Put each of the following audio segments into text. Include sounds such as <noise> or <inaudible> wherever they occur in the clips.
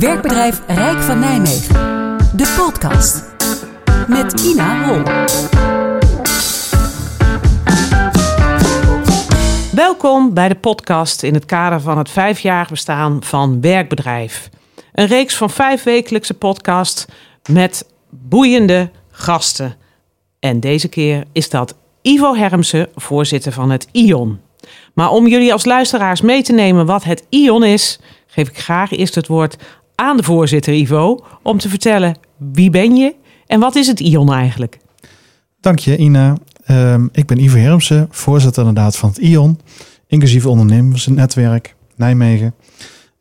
Werkbedrijf Rijk van Nijmegen. De podcast. Met Ina Hol. Welkom bij de podcast in het kader van het vijfjarig bestaan van Werkbedrijf. Een reeks van vijf wekelijkse podcasts met boeiende gasten. En deze keer is dat Ivo Hermsen, voorzitter van het ION. Maar om jullie als luisteraars mee te nemen wat het ION is, geef ik graag eerst het woord aan de voorzitter Ivo om te vertellen wie ben je en wat is het ION eigenlijk? Dank je Ina. Ehm, ik ben Ivo Hermsen, voorzitter inderdaad van het ION, inclusief ondernemersnetwerk Nijmegen.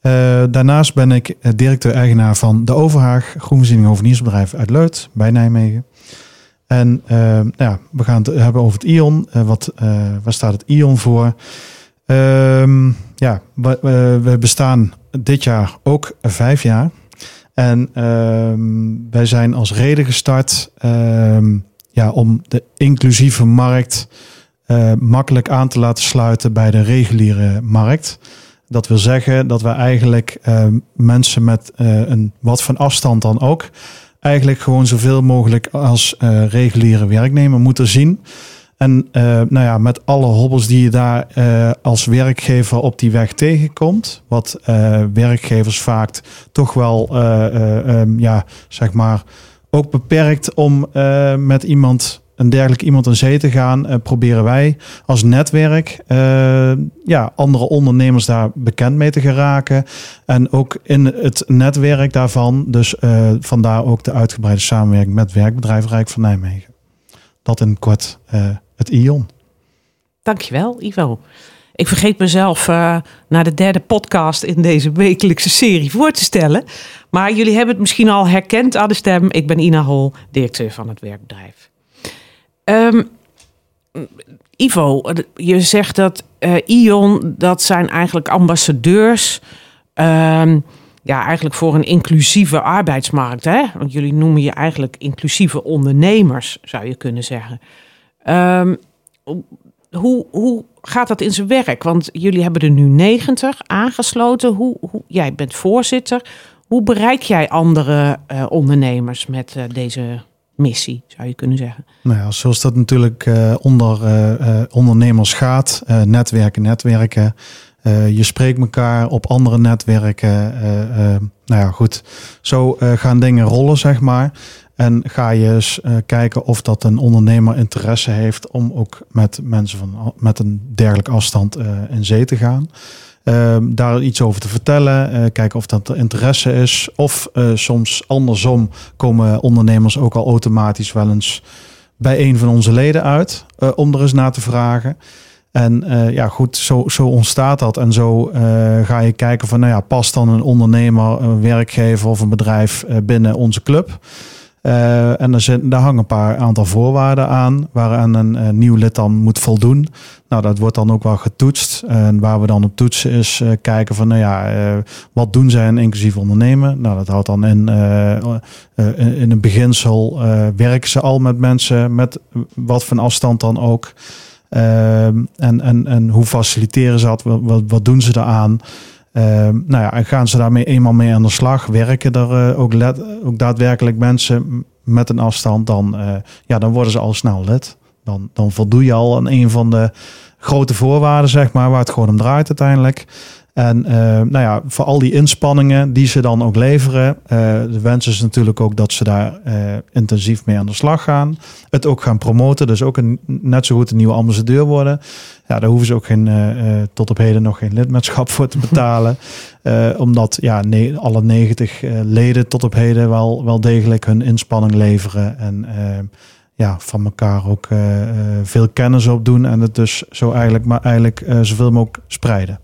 Uh, daarnaast ben ik directeur-eigenaar van de Overhaag, groenvoorziening hoveniersbedrijf uit Leut bij Nijmegen. En uh, nou ja, we gaan het hebben over het ION. Uh, wat, waar staat het ION voor? Ehm, ja, we, bestaan dit jaar ook vijf jaar. En ehm, wij zijn als reden gestart ehm, ja, om de inclusieve markt uh, makkelijk aan te laten sluiten bij de reguliere markt. Dat wil zeggen dat we eigenlijk uh, mensen met uh, een wat van afstand dan ook, eigenlijk gewoon zoveel mogelijk als reguliere werknemer moeten zien. En uh, nou ja, met alle hobbels die je daar uh, als werkgever op die weg tegenkomt, wat uh, werkgevers vaak toch wel, um, ja, zeg maar, ook beperkt om met iemand, een dergelijk iemand aan zee te gaan, proberen wij als netwerk ja, andere ondernemers daar bekend mee te geraken. En ook in het netwerk daarvan, dus vandaar ook de uitgebreide samenwerking met werkbedrijf Rijk van Nijmegen. Dat in kort het ION. Dankjewel, Ivo. Ik vergeet mezelf uh, naar de derde podcast in deze wekelijkse serie voor te stellen. Maar jullie hebben het misschien al herkend aan de stem. Ik ben Ina Hol, directeur van het werkbedrijf. Um, Ivo, je zegt dat uh, ION, dat zijn eigenlijk ambassadeurs. Um, ja, eigenlijk voor een inclusieve arbeidsmarkt. Hè? Want jullie noemen je eigenlijk inclusieve ondernemers, zou je kunnen zeggen. Um, hoe, hoe gaat dat in zijn werk? Want jullie hebben er nu 90 aangesloten. Hoe, hoe, jij bent voorzitter. Hoe bereik jij andere uh, ondernemers met uh, deze missie, zou je kunnen zeggen? Nou ja, zoals dat natuurlijk uh, onder ondernemers gaat, netwerken, netwerken. je spreekt elkaar op andere netwerken. nou ja, goed. Zo gaan dingen rollen, zeg maar. En ga je eens uh, kijken of dat een ondernemer interesse heeft om ook met mensen van, met een dergelijke afstand uh, in zee te gaan. Uh, daar iets over te vertellen, uh, kijken of dat er interesse is. Of soms andersom komen ondernemers ook al automatisch wel eens bij een van onze leden uit om er eens naar te vragen. En ja, goed, zo, zo ontstaat dat. En zo ga je kijken van, nou ja, past dan een ondernemer, een werkgever of een bedrijf binnen onze club? Uh, en daar hangen een paar aantal voorwaarden aan waaraan een, een nieuw lid dan moet voldoen. Nou, dat wordt dan ook wel getoetst. En waar we dan op toetsen is uh, kijken van, nou ja, wat doen zij een inclusief ondernemen? Nou, dat houdt dan in, in, een beginsel werken ze al met mensen met wat van afstand dan ook. en, en, en hoe faciliteren ze dat? Wat, wat, wat doen ze eraan? Uh, nou ja, en gaan ze daarmee eenmaal mee aan de slag? Werken er uh, ook, ook daadwerkelijk mensen met een afstand? Dan, uh, ja, dan worden ze al snel lid. Dan, dan voldoe je al aan een van de grote voorwaarden, zeg maar, waar het gewoon om draait uiteindelijk. En uh, nou ja, voor al die inspanningen die ze dan ook leveren, uh, de wens is natuurlijk ook dat ze daar uh, intensief mee aan de slag gaan. Het ook gaan promoten, dus ook een, net zo goed een nieuwe ambassadeur worden. Ja, daar hoeven ze ook geen, tot op heden nog geen lidmaatschap voor te <laughs> betalen. omdat ja, ne alle 90 leden tot op heden wel, wel degelijk hun inspanning leveren. En ja, van elkaar ook veel kennis opdoen. En het dus zo eigenlijk, maar eigenlijk zoveel mogelijk spreiden.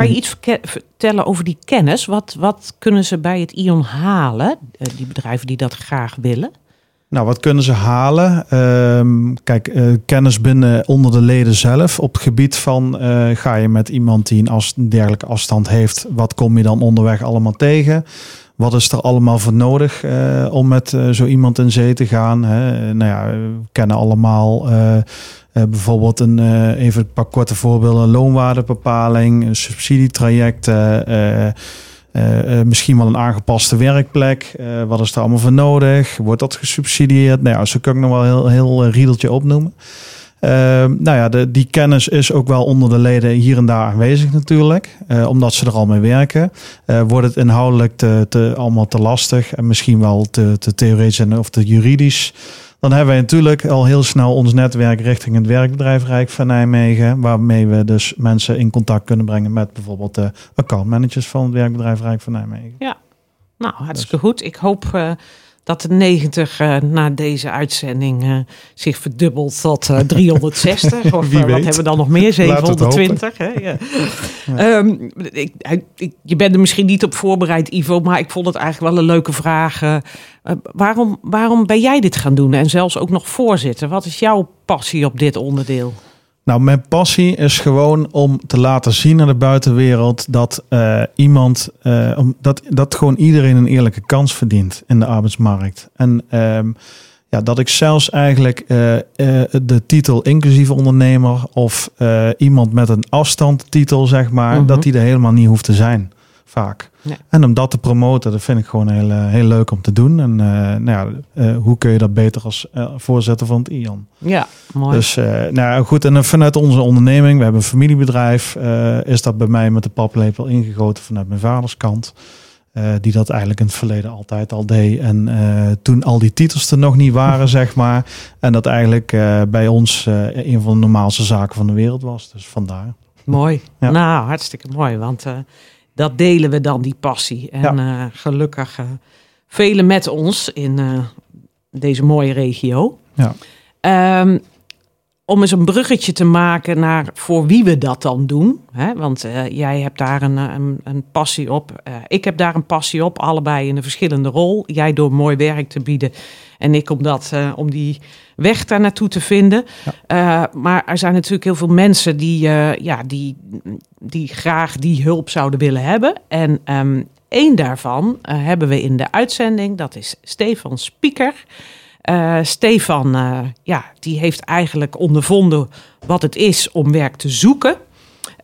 Kan je iets vertellen over die kennis? Wat, wat kunnen ze bij het ION halen, eh, die bedrijven die dat graag willen? Nou, wat kunnen ze halen? Um, kijk, uh, kennis binnen onder de leden zelf. Op het gebied van uh, ga je met iemand die een, as, een dergelijke afstand heeft, wat kom je dan onderweg allemaal tegen? Wat is er allemaal voor nodig om met zo iemand in zee te gaan? Hè? Nou ja, we kennen allemaal uh, bijvoorbeeld een, uh, even een paar korte voorbeelden. Loonwaardebepaling, subsidietrajecten. Uh, Uh, misschien wel een aangepaste werkplek. Wat is er allemaal voor nodig? Wordt dat gesubsidieerd? Nou ja, zo kan ik nog wel heel, heel riedeltje opnoemen. nou ja, de, die kennis is ook wel onder de leden hier en daar aanwezig natuurlijk. omdat ze er al mee werken. wordt het inhoudelijk te, te, allemaal te lastig en misschien wel te, te theoretisch of te juridisch dan hebben wij natuurlijk al heel snel ons netwerk richting het werkbedrijf Rijk van Nijmegen. Waarmee we dus mensen in contact kunnen brengen met bijvoorbeeld de accountmanagers van het werkbedrijf Rijk van Nijmegen. Ja, nou hartstikke dus. goed. Ik hoop uh, dat de 90 uh, na deze uitzending uh, zich verdubbelt tot uh, 360. <laughs> of wat hebben we dan nog <laughs> meer? 720. Hè? Ja. ja. Um, ik, ik, je bent er misschien niet op voorbereid, Ivo, maar ik vond het eigenlijk wel een leuke vraag. waarom, waarom ben jij dit gaan doen en zelfs ook nog voorzitter? Wat is jouw passie op dit onderdeel? Nou, mijn passie is gewoon om te laten zien aan de buitenwereld dat uh, iemand, uh, dat, dat gewoon iedereen een eerlijke kans verdient in de arbeidsmarkt. En um, ja, dat ik zelfs eigenlijk uh, de titel inclusieve ondernemer of iemand met een afstandtitel, zeg maar, -hmm. dat die er helemaal niet hoeft te zijn vaak. En om dat te promoten, dat vind ik gewoon heel, eh, heel leuk om te doen. En uh, nou ja, uh, hoe kun je dat beter als voorzitter van het IAN? Ja, mooi. Dus nou goed, en vanuit onze onderneming, we hebben een familiebedrijf, is dat bij mij met de paplepel ingegoten vanuit mijn vaders kant. die dat eigenlijk in het verleden altijd al deed. En toen al die titels er nog niet waren, <laughs> zeg maar. En dat eigenlijk bij ons een van de normaalste zaken van de wereld was. Dus vandaar. Mooi. Ja. Nou, hartstikke mooi. Want dat delen we dan, die passie. En ja. uh, gelukkig uh, velen met ons in uh, deze mooie regio. Ja. Um, om eens een bruggetje te maken naar voor wie we dat dan doen. Hè? Want uh, jij hebt daar een, een, een passie op. Uh, ik heb daar een passie op, allebei in een verschillende rol. Jij door mooi werk te bieden en ik om, dat, uh, om die weg daar naartoe te vinden. Ja. maar er zijn natuurlijk heel veel mensen die, ja, die, die graag die hulp zouden willen hebben. En um, één daarvan hebben we in de uitzending, dat is Stefan Spieker. Uh, Stefan, uh, ja, die heeft eigenlijk ondervonden wat het is om werk te zoeken.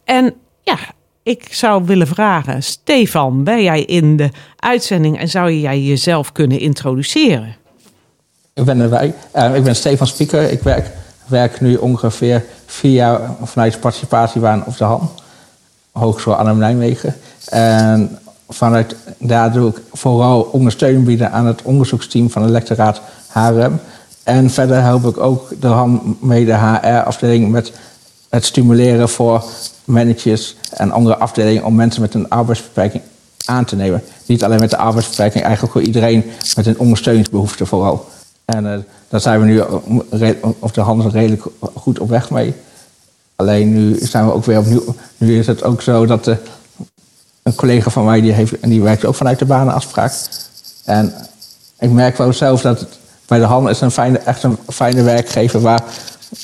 En ja, ik zou willen vragen, Stefan, ben jij in de uitzending en zou jij jezelf kunnen introduceren? Ik ben, erbij. Uh, ik ben Stefan Spieker. Ik werk, werk nu ongeveer vier jaar vanuit participatiebaan op de HAN, Hogeschool Arnhem-Nijmegen. En vanuit daar doe ik vooral ondersteuning bieden aan het onderzoeksteam van de lectoraat En verder help ik ook de HAM mee de HR-afdeling met het stimuleren voor managers en andere afdelingen om mensen met een arbeidsbeperking aan te nemen. Niet alleen met de arbeidsbeperking, eigenlijk voor iedereen met een ondersteuningsbehoefte vooral. En uh, daar zijn we nu op de handen redelijk goed op weg mee. Alleen nu zijn we ook weer opnieuw. Nu is het ook zo dat de, een collega van mij die, heeft, en die werkt ook vanuit de banenafspraak. En ik merk wel zelf dat het bij de Han is een fijne, echt een fijne werkgever waar,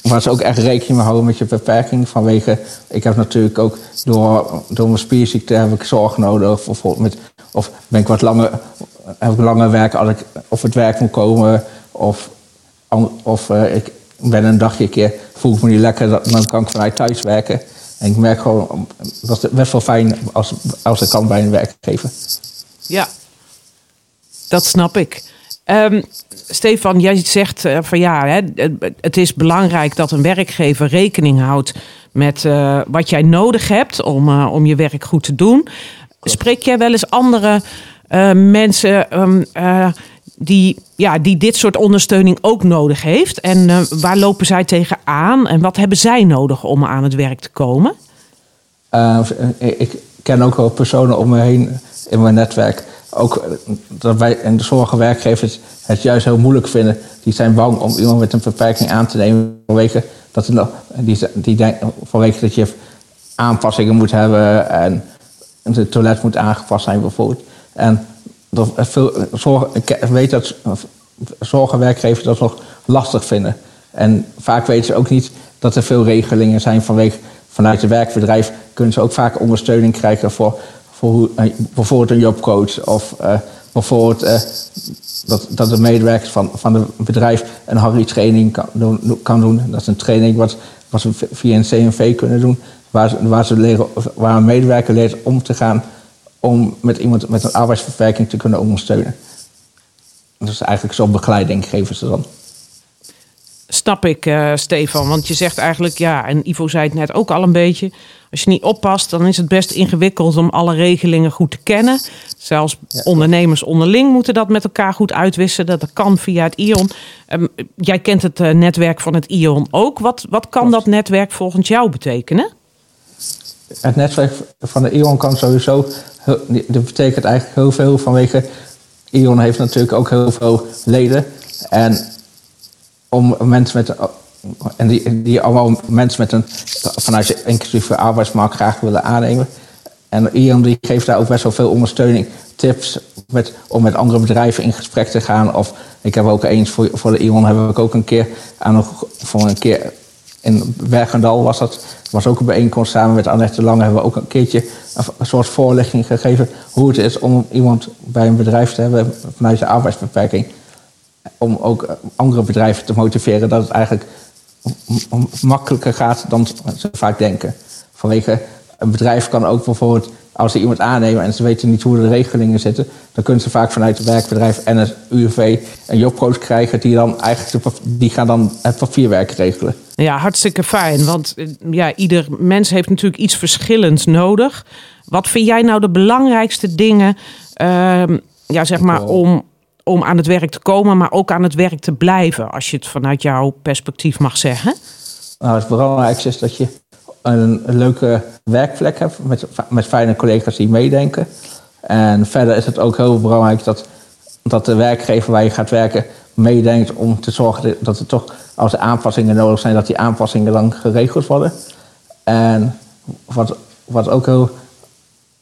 waar ze ook echt rekening mee houden met je beperking. Vanwege, ik heb natuurlijk ook door, door mijn spierziekte heb ik zorg nodig. Of, met, of ben ik wat langer, heb ik langer werk als ik of het werk moet komen. Of, of uh, ik ben een dagje een keer, voel ik me niet lekker, dan kan ik vanuit thuis werken. En ik merk gewoon, dat is best wel fijn als, als kan bij een werkgever. Ja, dat snap ik. Um, Stefan, jij zegt uh, van ja, hè, het is belangrijk dat een werkgever rekening houdt met uh, wat jij nodig hebt om, uh, om je werk goed te doen. Spreek jij wel eens andere mensen um, die, ja, die dit soort ondersteuning ook nodig heeft? En waar lopen zij tegenaan en wat hebben zij nodig om aan het werk te komen? ik ken ook wel personen om me heen in mijn netwerk ook dat wij in de werkgevers het juist heel moeilijk vinden. Die zijn bang om iemand met een beperking aan te nemen vanwege dat, die, die vanwege dat je aanpassingen moet hebben en het toilet moet aangepast zijn bijvoorbeeld. En dat veel, zorg, ik weet dat sommige dat nog lastig vinden. En vaak weten ze ook niet dat er veel regelingen zijn vanwege vanuit het werkbedrijf kunnen ze ook vaak ondersteuning krijgen voor voor eh, bijvoorbeeld een jobcoach of uh, bijvoorbeeld uh, dat, dat de medewerkers van, van het bedrijf een Harry-training kan doen, kan doen. Dat is een training wat, wat ze via een CNV kunnen doen, waar, waar, ze leren, waar een medewerker leert om te gaan om met iemand met een arbeidsbeperking te kunnen ondersteunen. Dus eigenlijk zo'n begeleiding geven ze dan. Snap ik, eh, Stefan. Want je zegt eigenlijk, ja, en Ivo zei het net ook al een beetje. Als je niet oppast, dan is het best ingewikkeld om alle regelingen goed te kennen. Zelfs ondernemers onderling moeten dat met elkaar goed uitwisselen. Dat kan via het ION. Ehm, jij kent het eh, netwerk van het ION ook. Wat, wat kan dat netwerk volgens jou betekenen? Het netwerk van de ION kan sowieso. Dat betekent eigenlijk heel veel vanwege. ION heeft natuurlijk ook heel veel leden. En om mensen met. En die, die allemaal mensen met een. vanuit de inclusieve arbeidsmarkt graag willen aannemen. En ION die geeft daar ook best wel veel ondersteuning. Tips met, om met andere bedrijven in gesprek te gaan. Of ik heb ook eens voor, voor de ION heb ik ook een keer aan een, voor een keer in Bergendal was dat. was ook een bijeenkomst samen met Annette Lange. Hebben we ook een keertje een, soort voorlichting gegeven. Hoe het is om iemand bij een bedrijf te hebben vanuit de arbeidsbeperking. Om ook andere bedrijven te motiveren dat het eigenlijk makkelijker gaat dan ze vaak denken. Vanwege een bedrijf kan ook bijvoorbeeld, als ze iemand aannemen en ze weten niet hoe de regelingen zitten, dan kunnen ze vaak vanuit het werkbedrijf en het UWV een jobcoach krijgen die dan eigenlijk die gaan dan het papierwerk regelen. Ja, hartstikke fijn. Want eh, ja, ieder mens heeft natuurlijk iets verschillends nodig. Wat vind jij nou de belangrijkste dingen, uh, ja, zeg maar, om, om aan het werk te komen, maar ook aan het werk te blijven, als je het vanuit jouw perspectief mag zeggen? Nou, het belangrijkste is dat je een, leuke werkplek hebt met, met fijne collega's die meedenken. En verder is het ook heel belangrijk dat, dat de werkgever waar je gaat werken meedenkt om te zorgen dat er toch, als er aanpassingen nodig zijn, dat die aanpassingen dan geregeld worden. En wat, wat ook heel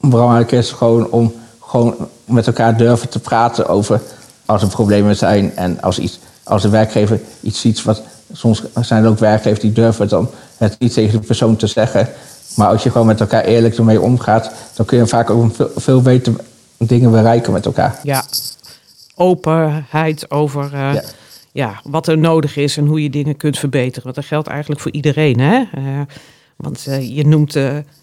belangrijk is, gewoon om gewoon met elkaar durven te praten over als er problemen zijn en als, iets, als de werkgever iets ziet wat. Soms zijn er ook werkgevers die durven dan het niet tegen de persoon te zeggen. Maar als je gewoon met elkaar eerlijk ermee omgaat, dan kun je vaak ook veel, veel beter dingen bereiken met elkaar. Ja, openheid over uh, ja. wat er nodig is en hoe je dingen kunt verbeteren. Want dat geldt eigenlijk voor iedereen. Hè? Uh, want uh, je noemt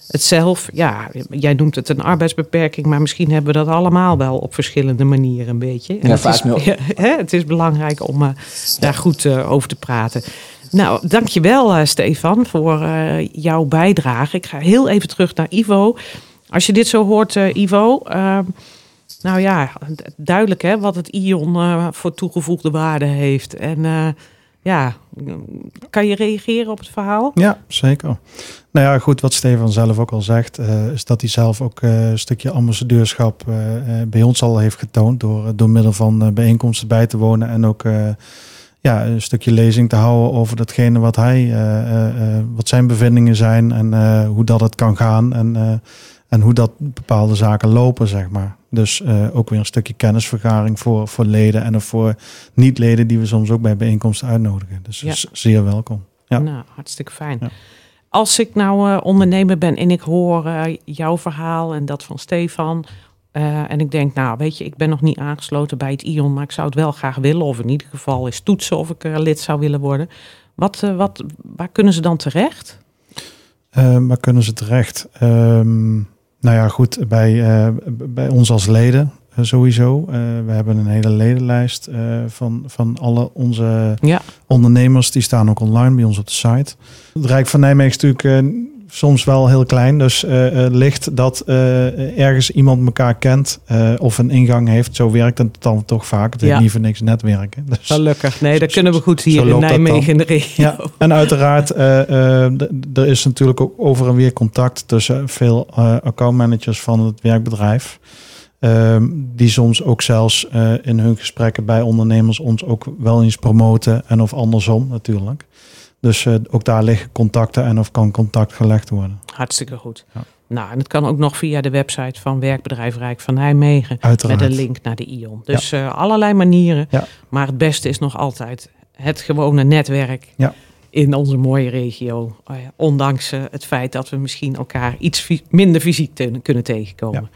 het zelf, ja, jij noemt het een arbeidsbeperking, maar misschien hebben we dat allemaal wel op verschillende manieren een beetje. En ja, vaak is, <laughs> ja, het is belangrijk om daar goed over te praten. Nou, dankjewel Stefan voor jouw bijdrage. Ik ga heel even terug naar Ivo. Als je dit zo hoort, Ivo, ehm, nou ja, duidelijk hè, wat het ION voor toegevoegde waarde heeft. En ja, kan je reageren op het verhaal? Ja, zeker. Nou ja, goed, wat Stefan zelf ook al zegt, is dat hij zelf ook een stukje ambassadeurschap bij ons al heeft getoond door, door middel van bijeenkomsten bij te wonen en ook ja, een stukje lezing te houden over datgene wat hij, wat zijn bevindingen zijn en hoe dat het kan gaan en, en hoe dat bepaalde zaken lopen, zeg maar. Dus ook weer een stukje kennisvergaring voor, voor leden en voor niet-leden die we soms ook bij bijeenkomsten uitnodigen. Dus ja. zeer welkom. Ja. Nou, hartstikke fijn. Ja. Als ik nou ondernemer ben en ik hoor jouw verhaal en dat van Stefan, en ik denk, nou weet je, ik ben nog niet aangesloten bij het ION, maar ik zou het wel graag willen. Of in ieder geval eens toetsen of ik er lid zou willen worden. Wat, wat, waar kunnen ze dan terecht? Uh, waar kunnen ze terecht? Um, nou ja, goed, bij, bij ons als leden sowieso. we hebben een hele ledenlijst van, van alle onze ja. ondernemers. Die staan ook online bij ons op de site. Het Rijk van Nijmegen is natuurlijk soms wel heel klein. Dus uh, ligt dat uh, ergens iemand elkaar kent of een ingang heeft. Zo werkt het dan toch vaak. Het is niet voor niks netwerken. Dus, Gelukkig. Nee, dat kunnen we goed hier in Nijmegen in de regio. Ja. En uiteraard, er is natuurlijk ook over en weer contact tussen veel accountmanagers van het werkbedrijf. Ehm, die soms ook zelfs in hun gesprekken bij ondernemers ons ook wel eens promoten. En of andersom natuurlijk. Dus uh, ook daar liggen contacten en of kan contact gelegd worden. Hartstikke goed. Ja. Nou, en het kan ook nog via de website van Werkbedrijf Rijk van Nijmegen. Uiteraard. Met een link naar de ION. Dus ja. uh, allerlei manieren. Ja. Maar het beste is nog altijd het gewone netwerk ja. in onze mooie regio. Uh, ondanks het feit dat we misschien elkaar iets minder fysiek te kunnen tegenkomen.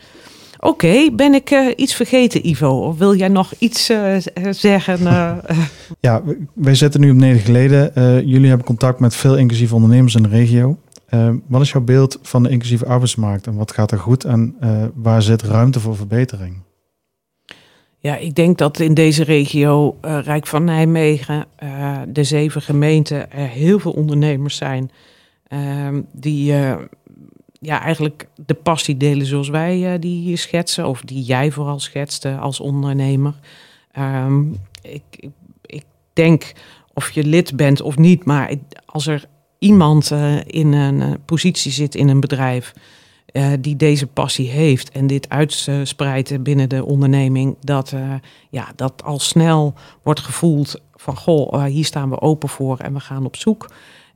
Oké, ben ik uh, iets vergeten, Ivo? Of wil jij nog iets uh, zeggen? Uh, <laughs> ja, wij zitten nu op negen geleden. jullie hebben contact met veel inclusieve ondernemers in de regio. eh, wat is jouw beeld van de inclusieve arbeidsmarkt en wat gaat er goed en eh, waar zit ruimte voor verbetering? Ja, ik denk dat in deze regio, uh, Rijk van Nijmegen, de zeven gemeenten, er heel veel ondernemers zijn ehm, die ja, eigenlijk de passie delen zoals wij die hier schetsen, of die jij vooral schetste als ondernemer. Ehm, ik, ik, denk of je lid bent of niet, maar als er iemand uh, in een uh, positie zit in een bedrijf die deze passie heeft en dit uitspreidt binnen de onderneming, dat, ja, dat al snel wordt gevoeld van goh, hier staan we open voor en we gaan op zoek.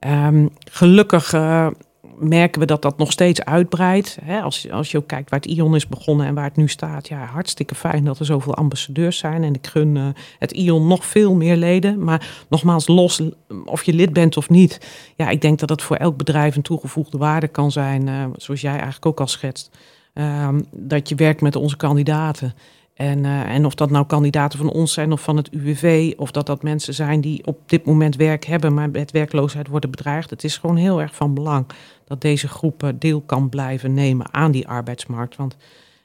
Um, gelukkig merken we dat dat nog steeds uitbreidt. Als, als je ook kijkt waar het ION is begonnen en waar het nu staat. Ja, hartstikke fijn dat er zoveel ambassadeurs zijn. En ik gun uh, het ION nog veel meer leden. Maar nogmaals, los of je lid bent of niet. Ja, ik denk dat het voor elk bedrijf een toegevoegde waarde kan zijn. Uh, zoals jij eigenlijk ook al schetst. Uh, dat je werkt met onze kandidaten. En, uh, en of dat nou kandidaten van ons zijn of van het UWV, of dat dat mensen zijn die op dit moment werk hebben, maar met werkloosheid worden bedreigd. Het is gewoon heel erg van belang dat deze groepen deel kan blijven nemen aan die arbeidsmarkt. Want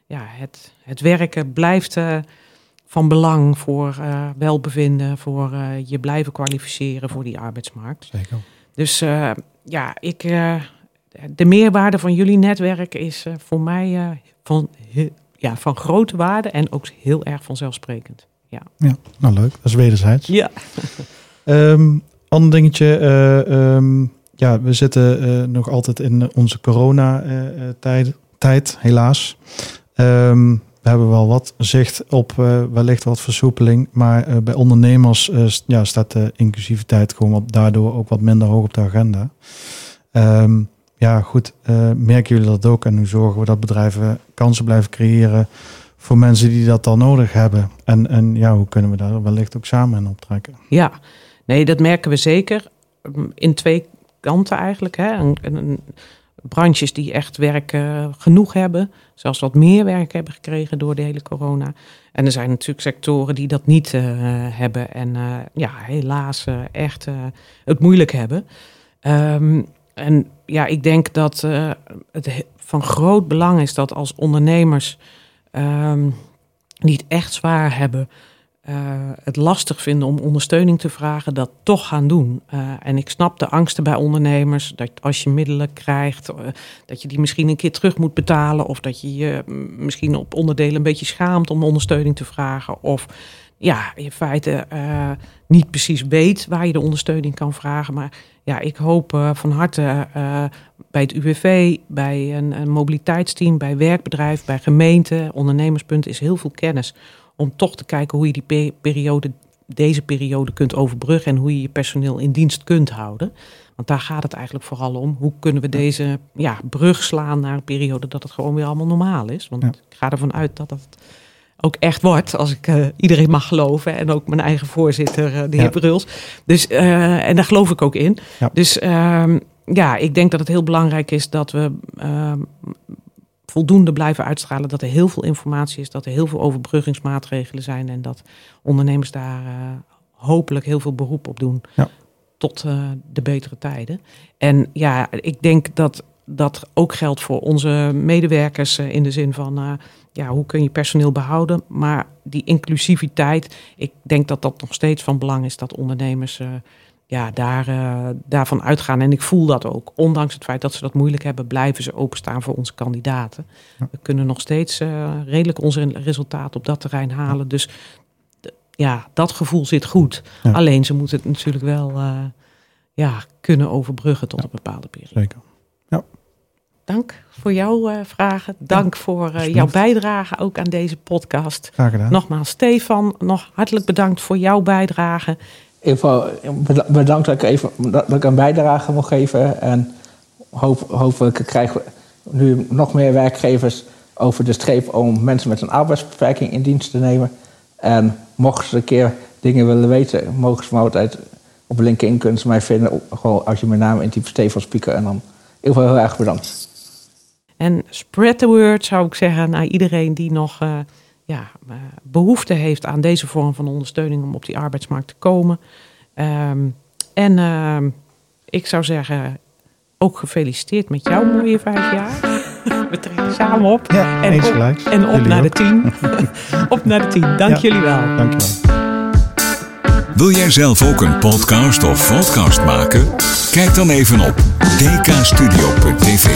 ja, het, het werken blijft uh, van belang voor uh, welbevinden, voor je blijven kwalificeren voor die arbeidsmarkt. Zeker. Dus ja, ik, de meerwaarde van jullie netwerk is voor mij van ja, van grote waarde en ook heel erg vanzelfsprekend. Ja, ja nou leuk. Dat is wederzijds. Ja. um, <laughs> ander dingetje. Uh, um, ja, we zitten uh, nog altijd in onze corona-tijd, uh, tijd, helaas. Um, we hebben wel wat zicht op wellicht wat versoepeling. Maar bij ondernemers ja, staat de inclusiviteit gewoon wat, daardoor ook wat minder hoog op de agenda. Um, ja, goed, uh, merken jullie dat ook? En hoe zorgen we dat bedrijven kansen blijven creëren voor mensen die dat dan nodig hebben? En, en ja, hoe kunnen we daar wellicht ook samen in optrekken? Ja, nee, dat merken we zeker. In twee kanten eigenlijk. Hè. Een, een, branches die echt werk uh, genoeg hebben, zelfs wat meer werk hebben gekregen door de hele corona. En er zijn natuurlijk sectoren die dat niet uh, hebben en ja, helaas echt het moeilijk hebben. Um, en ja, ik denk dat uh, het van groot belang is dat als ondernemers um, die het echt zwaar hebben, uh, het lastig vinden om ondersteuning te vragen, dat toch gaan doen. Uh, en ik snap de angsten bij ondernemers dat als je middelen krijgt, dat je die misschien een keer terug moet betalen. Of dat je je misschien op onderdelen een beetje schaamt om ondersteuning te vragen. Of ja, in feite uh, niet precies weet waar je de ondersteuning kan vragen. Maar ja, ik hoop uh, van harte uh, bij het UWV, bij een, een, mobiliteitsteam, bij werkbedrijf, bij gemeente, ondernemerspunt is heel veel kennis. Om toch te kijken hoe je die pe periode, deze periode kunt overbruggen en hoe je je personeel in dienst kunt houden. Want daar gaat het eigenlijk vooral om. Hoe kunnen we deze ja, brug slaan naar een periode dat het gewoon weer allemaal normaal is? Want ja. ik ga ervan uit dat dat ook echt wordt, als ik uh, iedereen mag geloven. En ook mijn eigen voorzitter, uh, de heer ja. Bruls. Dus, uh, en daar geloof ik ook in. Ja. Dus ja, ik denk dat het heel belangrijk is dat we voldoende blijven uitstralen. Dat er heel veel informatie is, dat er heel veel overbruggingsmaatregelen zijn. En dat ondernemers daar hopelijk heel veel beroep op doen. Ja. Tot de betere tijden. En ja, ik denk dat dat ook geldt voor onze medewerkers in de zin van ja, hoe kun je personeel behouden? Maar die inclusiviteit, ik denk dat dat nog steeds van belang is dat ondernemers uh, ja, daar, uh, daarvan uitgaan. En ik voel dat ook. Ondanks het feit dat ze dat moeilijk hebben, blijven ze openstaan voor onze kandidaten. Ja. We kunnen nog steeds uh, redelijk onze resultaten op dat terrein halen. Dus ja, dat gevoel zit goed. Ja. Alleen ze moeten het natuurlijk wel ja, kunnen overbruggen tot een bepaalde periode. Zeker. Ja dank voor jouw uh, vragen. Dank ja, voor uh, jouw bijdrage ook aan deze podcast. Graag gedaan. Nogmaals, Stefan, nog hartelijk bedankt voor jouw bijdrage. Even bedankt dat ik, even, dat ik een bijdrage mocht geven. En hoop, hopelijk krijgen we nu nog meer werkgevers over de streep om mensen met een arbeidsbeperking in dienst te nemen. En mochten ze een keer dingen willen weten, mogen ze me altijd op LinkedIn kunnen ze mij vinden. Gewoon als je mijn naam intypt, Stefan Spieker. En dan heel, heel erg bedankt. En spread the word zou ik zeggen naar iedereen die nog uh, ja, uh, behoefte heeft aan deze vorm van ondersteuning om op die arbeidsmarkt te komen. Um, en uh, ik zou zeggen, ook gefeliciteerd met jouw mooie vijf jaar. We trekken samen op. Ja, en eens op. En op Jullie naar de tien. <laughs> op naar de tien. Dank Ja. jullie wel. Dankjewel. Wil jij zelf ook een podcast of podcast maken? Kijk dan even op dkstudio.tv.